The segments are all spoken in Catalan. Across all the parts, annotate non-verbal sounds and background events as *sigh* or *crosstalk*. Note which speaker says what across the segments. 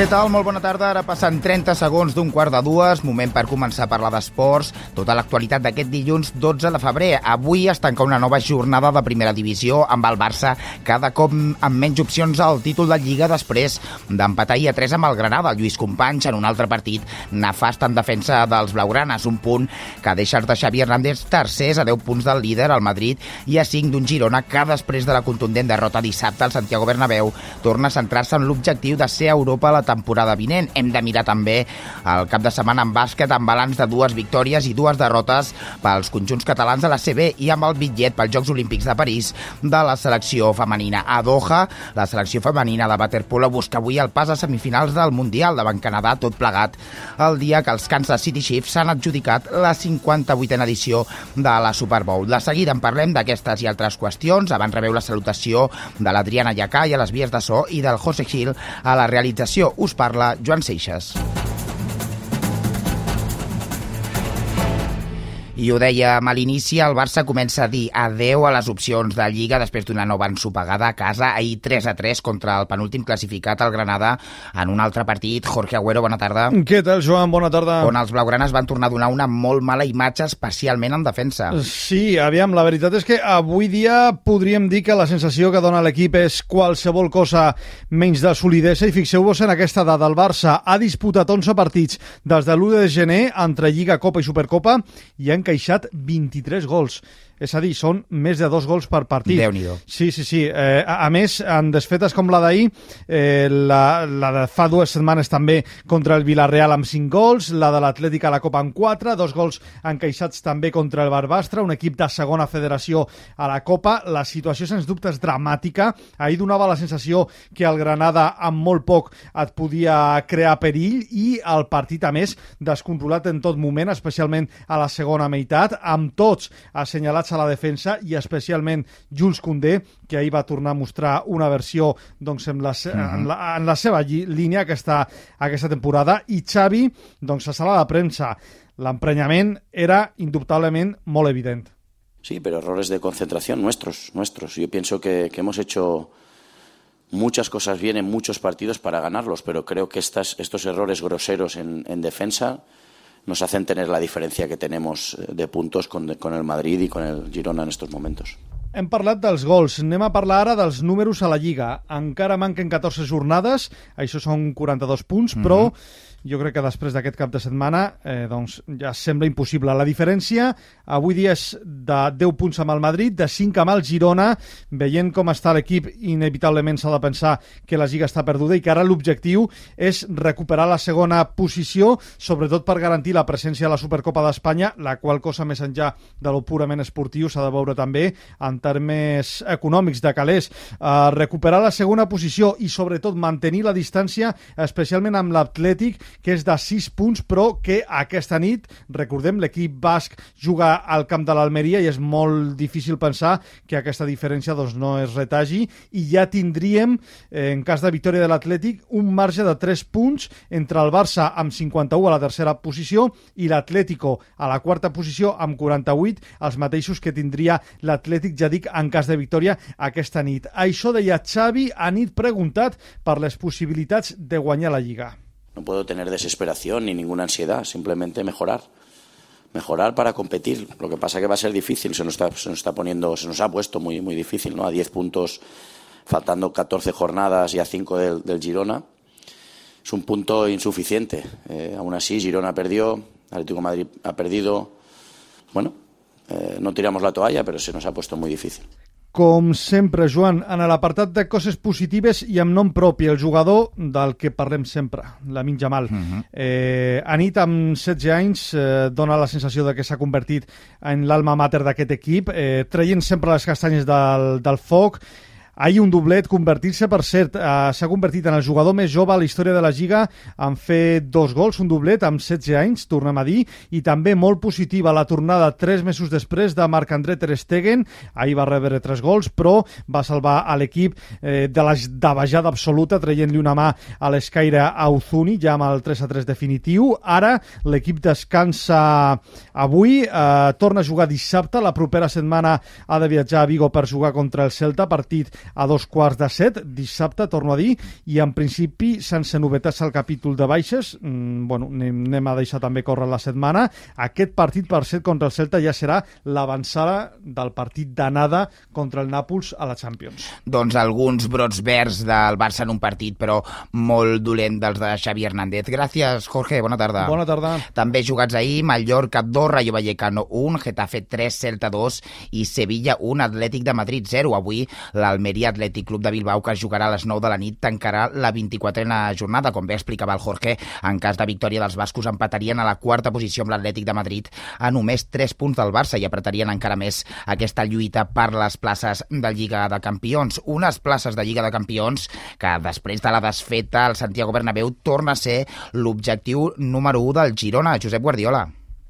Speaker 1: Què tal? Molt bona tarda. Ara passen 30 segons d'un quart de dues. Moment per començar a parlar d'esports. Tota l'actualitat d'aquest dilluns 12 de febrer. Avui es tanca una nova jornada de primera divisió amb el Barça cada cop amb menys opcions al títol de Lliga després d'empatar a 3 amb el Granada. Lluís Companys en un altre partit nefast en defensa dels blaugranes. Un punt que deixa de Xavi Hernández tercers a 10 punts del líder, al Madrid, i a 5 d'un Girona que després de la contundent derrota dissabte al Santiago Bernabéu torna a centrar-se en l'objectiu de ser a Europa a la temporada vinent. Hem de mirar també el cap de setmana en bàsquet amb balanç de dues victòries i dues derrotes pels conjunts catalans de la CB i amb el bitllet pels Jocs Olímpics de París de la selecció femenina. A Doha, la selecció femenina de Waterpolo busca avui el pas a semifinals del Mundial davant Canadà, tot plegat el dia que els Kansas City Chiefs s'han adjudicat la 58a edició de la Super Bowl. De seguida en parlem d'aquestes i altres qüestions. Abans rebeu la salutació de l'Adriana Llacà i a les vies de so i del José Gil a la realització us parla Joan Seixas. I ho dèiem a l'inici, el Barça comença a dir adeu a les opcions de Lliga després d'una nova ensopegada a casa, ahir 3 a 3 contra el penúltim classificat, el Granada, en un altre partit. Jorge Agüero, bona tarda.
Speaker 2: Què tal, Joan? Bona tarda.
Speaker 1: On els blaugranes van tornar a donar una molt mala imatge, especialment en defensa.
Speaker 2: Sí, aviam, la veritat és que avui dia podríem dir que la sensació que dona l'equip és qualsevol cosa menys de solidesa i fixeu-vos en aquesta dada. El Barça ha disputat 11 partits des de l'1 de gener entre Lliga, Copa i Supercopa i han encaixat 23 gols. És a dir, són més de dos gols per partit.
Speaker 1: déu nhi
Speaker 2: Sí, sí, sí. Eh, a, a més, en desfetes com la d'ahir, eh, la, la de fa dues setmanes també contra el Villarreal amb 5 gols, la de l'Atlètic a la Copa amb 4, dos gols encaixats també contra el Barbastre, un equip de segona federació a la Copa. La situació, sens dubte, és dramàtica. Ahir donava la sensació que el Granada amb molt poc et podia crear perill i el partit, a més, descontrolat en tot moment, especialment a la segona meitat, amb tots assenyalats a la defensa i especialment Jules Koundé, que ahir va tornar a mostrar una versió doncs, en, la, -huh. en, la, en la seva línia aquesta, aquesta temporada i Xavi, doncs, a sala de premsa, l'emprenyament era indubtablement molt evident.
Speaker 3: Sí, pero errores de concentración nuestros, nuestros. Yo pienso que, que hemos hecho muchas cosas bien en muchos partidos para ganarlos, pero creo que estas, estos errores groseros en, en defensa nos hacen tener la diferencia que tenemos eh, de puntos con, con el Madrid y con el Girona en estos momentos.
Speaker 2: Hem parlat dels gols, anem a parlar ara dels números a la Lliga. Encara manquen 14 jornades, això són 42 punts, mm -hmm. però jo crec que després d'aquest cap de setmana eh, doncs ja sembla impossible. La diferència avui dia és de 10 punts amb el Madrid, de 5 amb el Girona, veient com està l'equip, inevitablement s'ha de pensar que la Lliga està perduda i que ara l'objectiu és recuperar la segona posició, sobretot per garantir la presència a la Supercopa d'Espanya, la qual cosa més enllà de lo purament esportiu s'ha de veure també en termes econòmics de calés. Uh, recuperar la segona posició i sobretot mantenir la distància, especialment amb l'Atlètic, que és de 6 punts, però que aquesta nit, recordem, l'equip basc juga al camp de l'Almeria i és molt difícil pensar que aquesta diferència doncs, no es retagi i ja tindríem, eh, en cas de victòria de l'Atlètic, un marge de 3 punts entre el Barça amb 51 a la tercera posició i l'Atlético a la quarta posició amb 48, els mateixos que tindria l'Atlètic, ja dic, en cas de victòria aquesta nit. Això deia Xavi a nit preguntat per les possibilitats de guanyar la Lliga.
Speaker 3: No puedo tener desesperación ni ninguna ansiedad, simplemente mejorar. Mejorar para competir. Lo que pasa que va a ser difícil, se nos está, se nos está poniendo, se nos ha puesto muy, muy difícil, ¿no? A 10 puntos, faltando 14 jornadas y a 5 del, del Girona. Es un punto insuficiente. Eh, aún así, Girona perdió, Atlético Madrid ha perdido. Bueno, eh, no tiramos la toalla, pero se nos ha puesto muy difícil.
Speaker 2: Com sempre, Joan, en l'apartat de coses positives i amb nom propi, el jugador del que parlem sempre, la Jamal. Uh -huh. eh, Anit, amb 16 anys, eh, dona la sensació de que s'ha convertit en l'alma mater d'aquest equip, eh, traient sempre les castanyes del, del foc, Ahir un doblet, convertir-se, per cert, eh, s'ha convertit en el jugador més jove a la història de la Lliga en fer dos gols, un doblet amb 16 anys, tornem a dir, i també molt positiva la tornada tres mesos després de Marc-André Ter Stegen, ahir va rebre tres gols, però va salvar a l'equip eh, de la davejada absoluta, traient-li una mà a l'escaire a Uzuni, ja amb el 3 a 3 definitiu. Ara l'equip descansa avui, eh, torna a jugar dissabte, la propera setmana ha de viatjar a Vigo per jugar contra el Celta, partit a dos quarts de set, dissabte, torno a dir, i en principi sense novetats al capítol de baixes, mm, bueno, anem, anem a deixar també córrer la setmana. Aquest partit, per set contra el Celta, ja serà l'avançada del partit d'anada contra el Nàpols a la Champions.
Speaker 1: Doncs alguns brots verds del Barça en un partit, però molt dolent dels de Xavi Hernández. Gràcies, Jorge, bona tarda.
Speaker 2: Bona tarda.
Speaker 1: També jugats ahir, Mallorca 2, Rayo Vallecano 1, Getafe 3, Celta 2 i Sevilla 1, Atlètic de Madrid 0. Avui l'Almeria Atlètic Club de Bilbao, que jugarà a les 9 de la nit, tancarà la 24a jornada. Com bé explicava el Jorge, en cas de victòria dels bascos empatarien a la quarta posició amb l'Atlètic de Madrid a només 3 punts del Barça i apretarien encara més aquesta lluita per les places de Lliga de Campions. Unes places de Lliga de Campions que després de la desfeta el Santiago Bernabéu torna a ser l'objectiu número 1 del Girona, Josep Guardiola.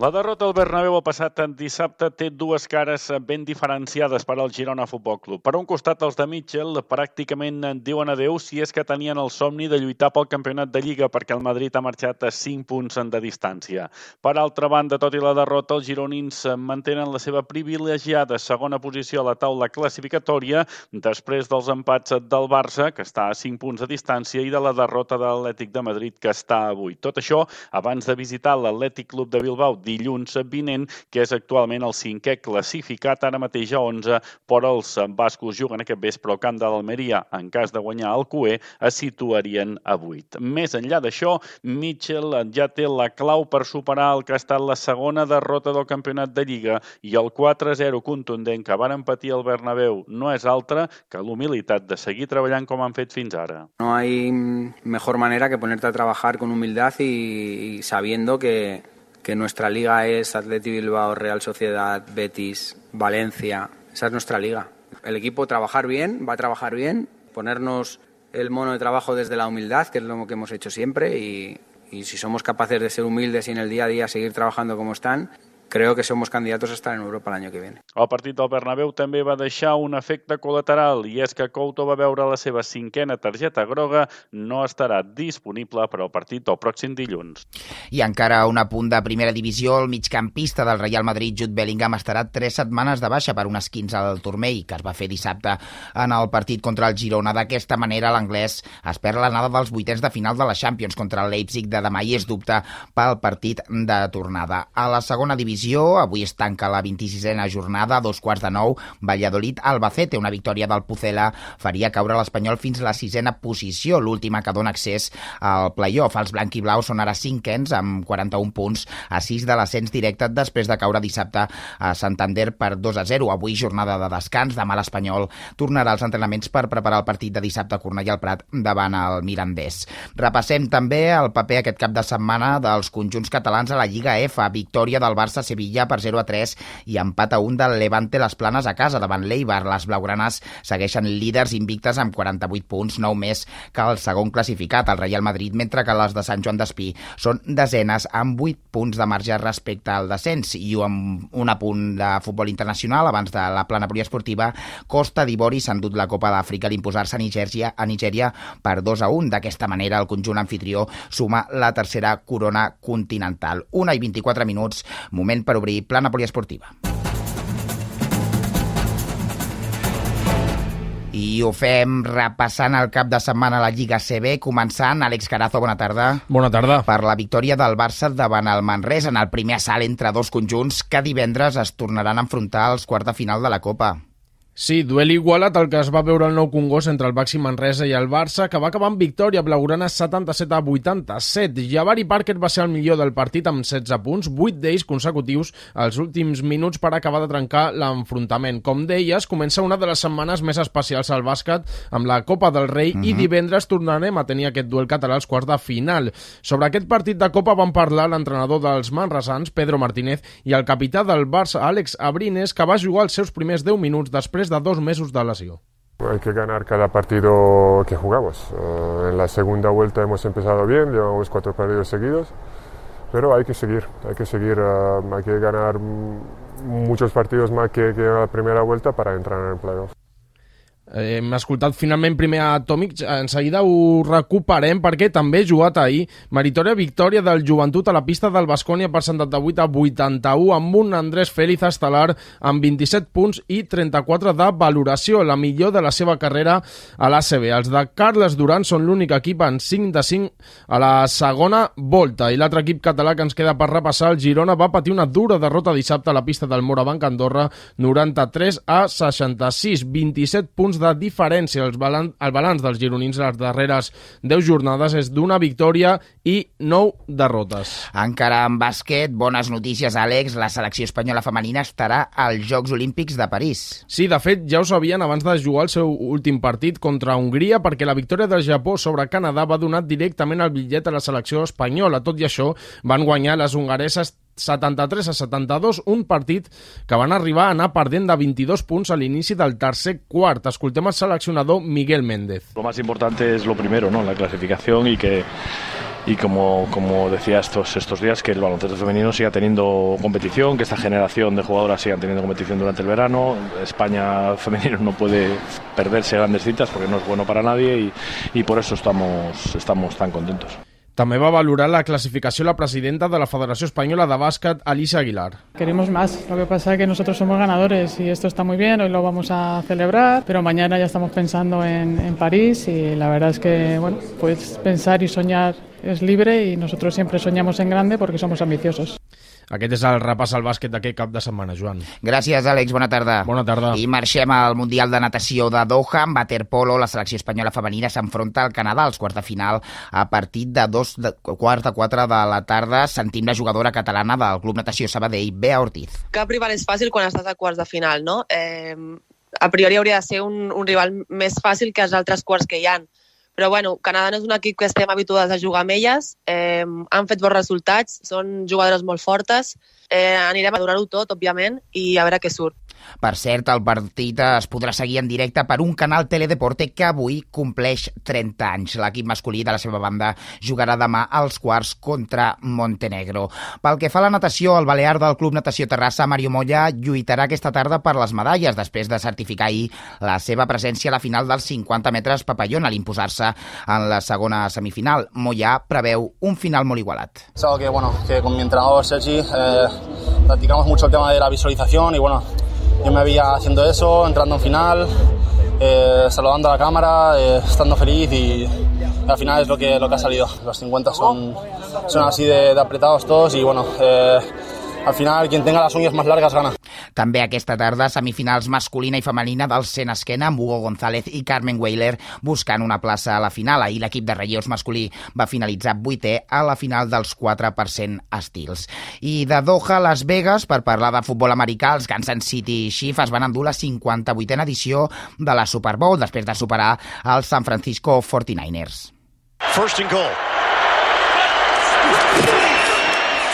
Speaker 4: La derrota al Bernabéu el passat dissabte té dues cares ben diferenciades per al Girona Futbol Club. Per un costat, els de Mitchell pràcticament diuen adeu si és que tenien el somni de lluitar pel campionat de Lliga perquè el Madrid ha marxat a 5 punts de distància. Per altra banda, tot i la derrota, els gironins mantenen la seva privilegiada segona posició a la taula classificatòria després dels empats del Barça, que està a 5 punts de distància, i de la derrota de l'Atlètic de Madrid, que està a 8. Tot això abans de visitar l'Atlètic Club de Bilbao dilluns vinent, que és actualment el cinquè classificat, ara mateix a 11, però els bascos juguen aquest vespre al camp de l'Almeria. En cas de guanyar el QE, es situarien a 8. Més enllà d'això, Mitchell ja té la clau per superar el que ha estat la segona derrota del campionat de Lliga i el 4-0 contundent que van patir el Bernabéu no és altre que l'humilitat de seguir treballant com han fet fins ara.
Speaker 5: No hay mejor manera que ponerte a trabajar con humildad y, y sabiendo que, que nuestra liga es Atleti Bilbao, Real Sociedad, Betis, Valencia. Esa es nuestra liga. El equipo trabajar bien, va a trabajar bien, ponernos el mono de trabajo desde la humildad, que es lo que hemos hecho siempre, y, y si somos capaces de ser humildes y en el día a día seguir trabajando como están, creo que somos candidatos a estar en Europa l'any que viene.
Speaker 4: El partit del Bernabéu també va deixar un efecte col·lateral i és que Couto va veure la seva cinquena targeta groga no estarà disponible per al partit del pròxim dilluns.
Speaker 1: I encara un apunt de primera divisió, el migcampista del Real Madrid, Jude Bellingham, estarà tres setmanes de baixa per un esquins al turmell que es va fer dissabte en el partit contra el Girona. D'aquesta manera, l'anglès espera l'anada dels vuitens de final de la Champions contra el Leipzig de demà i és dubte pel partit de tornada. A la segona divisió divisió. Avui es tanca la 26a jornada, dos quarts de nou. Valladolid-Albacete, una victòria del Pucela faria caure l'Espanyol fins a la sisena posició, l'última que dona accés al playoff. Els blanc i blau són ara cinquens amb 41 punts a 6 de l'ascens directe després de caure dissabte a Santander per 2 a 0. Avui jornada de descans, demà l'Espanyol tornarà als entrenaments per preparar el partit de dissabte a Cornellà al Prat davant el Mirandés. Repassem també el paper aquest cap de setmana dels conjunts catalans a la Lliga F. Victòria del Barça Sevilla per 0 a 3 i empat a 1 del Levante les Planes a casa davant l'Eibar. Les blaugranes segueixen líders invictes amb 48 punts, 9 més que el segon classificat, el Real Madrid, mentre que les de Sant Joan d'Espí són desenes amb 8 punts de marge respecte al descens i amb un apunt de futbol internacional abans de la plana poliesportiva, Costa d'Ivori s'ha endut la Copa d'Àfrica a l'imposar-se a Nigèria, a Nigèria per 2 a 1. D'aquesta manera, el conjunt anfitrió suma la tercera corona continental. Una i 24 minuts, moment per obrir plana poliesportiva. I ho fem repassant el cap de setmana a la Lliga CB, començant, Àlex Carazo, bona tarda.
Speaker 6: Bona tarda.
Speaker 1: Per la victòria del Barça davant el Manresa en el primer assalt entre dos conjunts que divendres es tornaran a enfrontar als quarts de final de la Copa.
Speaker 6: Sí, duel igualat el que es va veure el nou Congost entre el Baxi Manresa i el Barça, que va acabar amb victòria blaugrana 77 a 87. Javari Parker va ser el millor del partit amb 16 punts, 8 d'ells consecutius als últims minuts per acabar de trencar l'enfrontament. Com deies, comença una de les setmanes més especials al bàsquet amb la Copa del Rei uh -huh. i mhm. divendres tornarem a tenir aquest duel català als quarts de final. Sobre aquest partit de Copa van parlar l'entrenador dels manresans, Pedro Martínez, i el capità del Barça, Àlex Abrines, que va jugar els seus primers 10 minuts després després de dos mesos de lesió.
Speaker 7: Hay que ganar cada partido que jugamos. Uh, en la segunda vuelta hemos empezado bien, llevamos cuatro partidos seguidos, pero hay que seguir, hay que seguir, uh, hay que ganar muchos partidos más que, que la primera vuelta para entrar en el playoff.
Speaker 6: Eh, hem escoltat finalment primer a Tomic, en seguida ho recuperem perquè també he jugat ahir. Meritòria victòria del Joventut a la pista del Bascònia per 78 a 81 amb un Andrés Félix estel·lar amb 27 punts i 34 de valoració, la millor de la seva carrera a l'ACB. Els de Carles Duran són l'únic equip en 5 de 5 a la segona volta i l'altre equip català que ens queda per repassar, el Girona, va patir una dura derrota dissabte a la pista del Morabanc Andorra 93 a 66, 27 punts de diferència. El balanç, el balanç dels gironins les darreres 10 jornades és d'una victòria i 9 derrotes.
Speaker 1: Encara en bàsquet, bones notícies, Àlex. La selecció espanyola femenina estarà als Jocs Olímpics de París.
Speaker 6: Sí, de fet, ja ho sabien abans de jugar el seu últim partit contra Hongria perquè la victòria del Japó sobre Canadà va donar directament el bitllet a la selecció espanyola. Tot i això, van guanyar les hongareses 73 a 72, un partit que van arribar a anar perdent de 22 punts a l'inici del tercer quart. Escoltem el seleccionador Miguel Méndez.
Speaker 8: Lo más importante es lo primero, ¿no? la clasificación y que y como, como decía estos, estos días, que el baloncesto femenino siga teniendo competición, que esta generación de jugadoras sigan teniendo competición durante el verano. España *laughs* femenino no puede perderse grandes citas porque no es bueno para nadie y, y por eso estamos, estamos tan contentos.
Speaker 6: També va valorar la clasificació la presidenta de la Federació Espanyola de Bàsquet, Alicia Aguilar.
Speaker 9: Queremos más, lo que pasa es que nosotros somos ganadores y esto está muy bien, hoy lo vamos a celebrar, pero mañana ya estamos pensando en, en París y la verdad es que, bueno, pues pensar y soñar es libre y nosotros siempre soñamos en grande porque somos ambiciosos.
Speaker 6: Aquest és el repàs al bàsquet d'aquest cap de setmana, Joan.
Speaker 1: Gràcies, Àlex. Bona tarda.
Speaker 6: Bona tarda.
Speaker 1: I marxem al Mundial de Natació de Doha. En waterpolo, la selecció espanyola femenina s'enfronta al Canadà als quarts de final a partir de dos de, quarts de quatre de la tarda. Sentim la jugadora catalana del Club Natació Sabadell, Bea Ortiz.
Speaker 10: Cap rival és fàcil quan estàs a quarts de final, no? Eh, a priori hauria de ser un, un rival més fàcil que els altres quarts que hi han però bueno, Canadà no és un equip que estem habituats a jugar amb elles, eh, han fet bons resultats, són jugadores molt fortes, eh, anirem a durar-ho tot, òbviament, i a veure què surt.
Speaker 1: Per cert, el partit es podrà seguir en directe per un canal Teledeporte que avui compleix 30 anys. L'equip masculí de la seva banda jugarà demà als quarts contra Montenegro. Pel que fa a la natació, el balear del Club Natació Terrassa, Mario Molla, lluitarà aquesta tarda per les medalles després de certificar ahir la seva presència a la final dels 50 metres papallona a l'imposar-se en la segona semifinal. Mollà preveu un final molt igualat.
Speaker 11: Algo que, bueno, que con mi entrenador Sergi eh, practicamos mucho el tema de la visualización y bueno, yo me veía haciendo eso, entrando en final, eh, saludando a la cámara, eh, estando feliz y, al final es lo que, lo que ha salido. Los 50 son, son así de, de apretados todos y bueno, eh, al final quien tenga las uñas más largas gana.
Speaker 1: També aquesta tarda semifinals masculina i femenina del Sen Esquena amb Hugo González i Carmen Weiler buscant una plaça a la final. Ahir l'equip de relleus masculí va finalitzar vuitè a la final dels 4% estils. I de Doha a Las Vegas, per parlar de futbol americà, els Kansas City Chiefs es van endur la 58a edició de la Super Bowl després de superar els San Francisco 49ers.
Speaker 12: First and goal.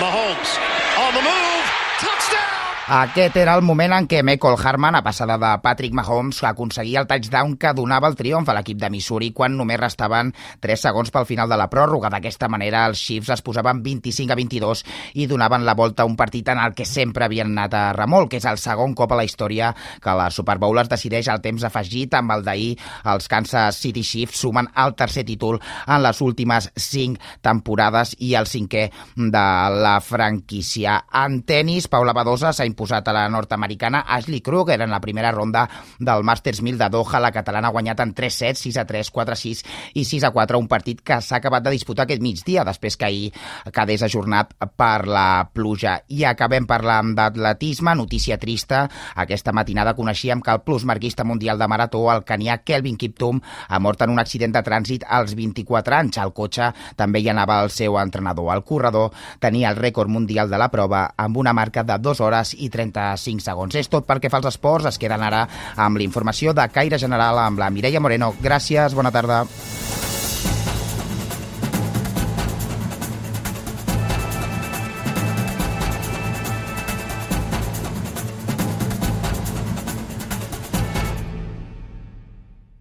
Speaker 12: Mahomes on the move. Touchdown!
Speaker 1: Aquest era el moment en què Michael Harman, a passada de Patrick Mahomes, aconseguia el touchdown que donava el triomf a l'equip de Missouri quan només restaven 3 segons pel final de la pròrroga. D'aquesta manera, els Chiefs es posaven 25 a 22 i donaven la volta a un partit en el que sempre havien anat a remolc, que és el segon cop a la història que la Super Bowl es decideix al temps afegit amb el d'ahir. Els Kansas City Chiefs sumen el tercer títol en les últimes 5 temporades i el cinquè de la franquícia. En tennis, Paula Badosa s'ha a la nord-americana Ashley Kruger en la primera ronda del Masters 1000 de Doha. La catalana ha guanyat en 3 sets, 6 a 3, 4 a 6 i 6 a 4, un partit que s'ha acabat de disputar aquest migdia, després que ahir quedés ajornat per la pluja. I acabem parlant d'atletisme, notícia trista. Aquesta matinada coneixíem que el plusmarquista mundial de marató, el canià Kelvin Kiptum, ha mort en un accident de trànsit als 24 anys. Al cotxe també hi anava el seu entrenador. El corredor tenia el rècord mundial de la prova amb una marca de 2 hores i 35 segons. És tot pel que fa als esports. Es queden ara amb l'informació de Caire General amb la Mireia Moreno. Gràcies, bona tarda.